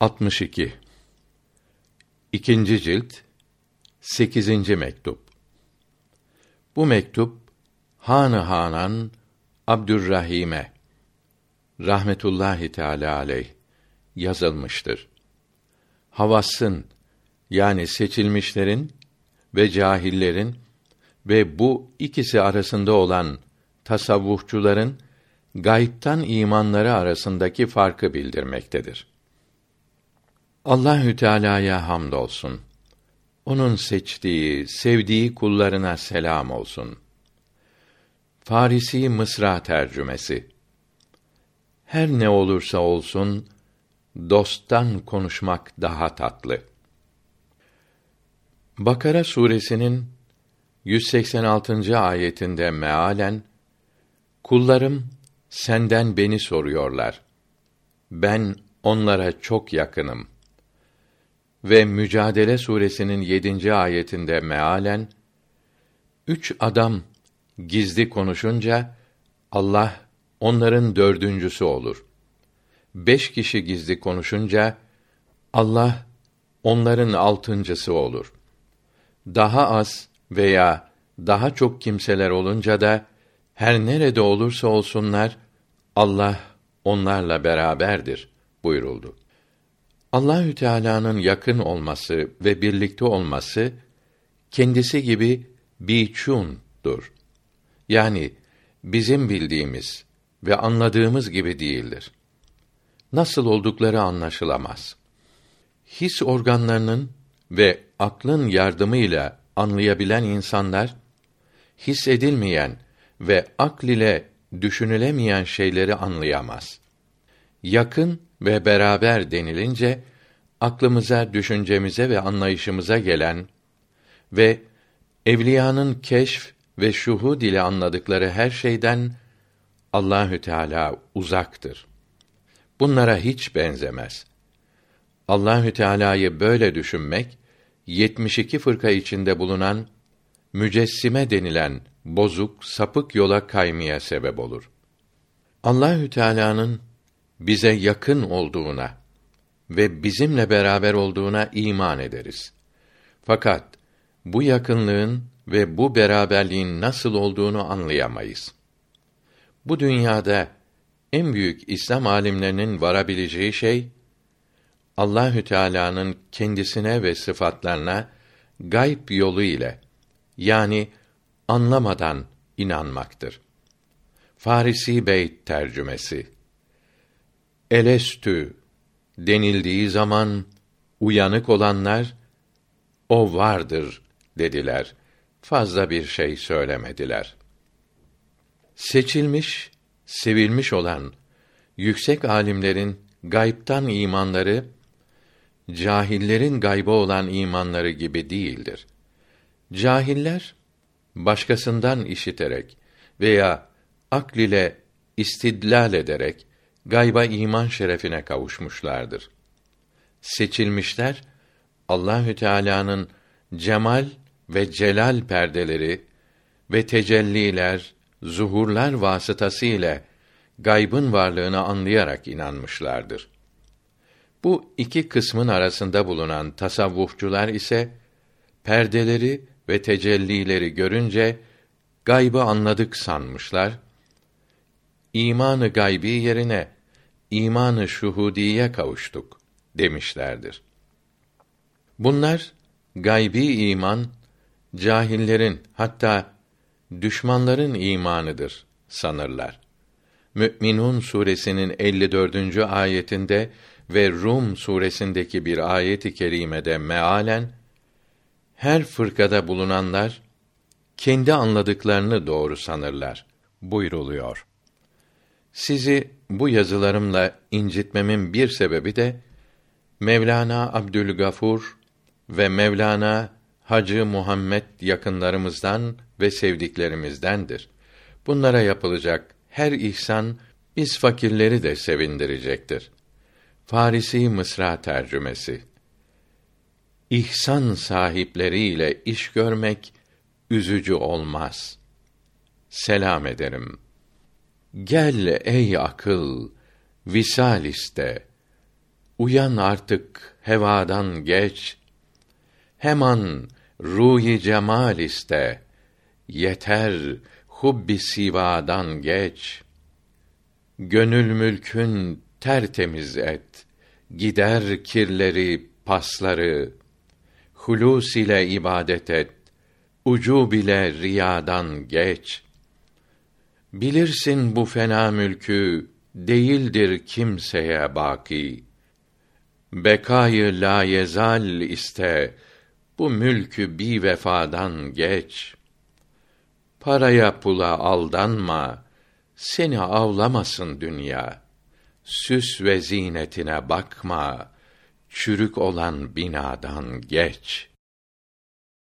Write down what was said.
62 İkinci cilt 8. mektup Bu mektup Hanı Hanan Abdürrahim'e rahmetullahi teala aleyh yazılmıştır. Havassın yani seçilmişlerin ve cahillerin ve bu ikisi arasında olan tasavvufçuların gaybtan imanları arasındaki farkı bildirmektedir. Allahü Teala'ya hamdolsun. Onun seçtiği, sevdiği kullarına selam olsun. Farisi Mısra tercümesi. Her ne olursa olsun dosttan konuşmak daha tatlı. Bakara suresinin 186. ayetinde mealen Kullarım senden beni soruyorlar. Ben onlara çok yakınım. Ve Mücadele suresinin 7. ayetinde mealen üç adam gizli konuşunca Allah onların dördüncüsü olur. Beş kişi gizli konuşunca Allah onların altıncısı olur. Daha az veya daha çok kimseler olunca da her nerede olursa olsunlar Allah onlarla beraberdir buyuruldu. Allahü Teala'nın yakın olması ve birlikte olması kendisi gibi biçundur. Yani bizim bildiğimiz ve anladığımız gibi değildir. Nasıl oldukları anlaşılamaz. His organlarının ve aklın yardımıyla anlayabilen insanlar hissedilmeyen ve akl ile düşünülemeyen şeyleri anlayamaz. Yakın ve beraber denilince aklımıza, düşüncemize ve anlayışımıza gelen ve evliyanın keşf ve şuhud ile anladıkları her şeyden Allahü Teala uzaktır. Bunlara hiç benzemez. Allahü Teala'yı böyle düşünmek 72 fırka içinde bulunan mücessime denilen bozuk, sapık yola kaymaya sebep olur. Allahü Teala'nın bize yakın olduğuna ve bizimle beraber olduğuna iman ederiz. Fakat bu yakınlığın ve bu beraberliğin nasıl olduğunu anlayamayız. Bu dünyada en büyük İslam alimlerinin varabileceği şey Allahü Teala'nın kendisine ve sıfatlarına gayb yolu ile yani anlamadan inanmaktır. Farisi Beyt tercümesi Elestü denildiği zaman uyanık olanlar o vardır dediler. Fazla bir şey söylemediler. Seçilmiş, sevilmiş olan yüksek alimlerin gaybtan imanları cahillerin gayba olan imanları gibi değildir. Cahiller başkasından işiterek veya akl ile istidlal ederek gayba iman şerefine kavuşmuşlardır. Seçilmişler Allahü Teala'nın cemal ve celal perdeleri ve tecelliler, zuhurlar vasıtası ile gaybın varlığını anlayarak inanmışlardır. Bu iki kısmın arasında bulunan tasavvufçular ise perdeleri ve tecellileri görünce gaybı anladık sanmışlar. İmanı gaybi yerine imanı şuhudiye kavuştuk demişlerdir. Bunlar gaybi iman cahillerin hatta düşmanların imanıdır sanırlar. Mü'minun suresinin 54. ayetinde ve Rum suresindeki bir ayet-i kerimede mealen her fırkada bulunanlar kendi anladıklarını doğru sanırlar buyruluyor. Sizi bu yazılarımla incitmemin bir sebebi de Mevlana Abdülgafur ve Mevlana Hacı Muhammed yakınlarımızdan ve sevdiklerimizdendir. Bunlara yapılacak her ihsan biz fakirleri de sevindirecektir. Farisi Mısra tercümesi İhsan sahipleriyle iş görmek üzücü olmaz. Selam ederim. Gel ey akıl, visal iste. Uyan artık hevadan geç. Hemen ruhi cemal iste. Yeter hubbi sivadan geç. Gönül mülkün tertemiz et. Gider kirleri, pasları. Hulus ile ibadet et. Ucub ile riyadan geç. Bilirsin bu fena mülkü değildir kimseye baki. Bekayı la yezal iste, bu mülkü bir vefadan geç. Paraya pula aldanma, seni avlamasın dünya. Süs ve zinetine bakma, çürük olan binadan geç.''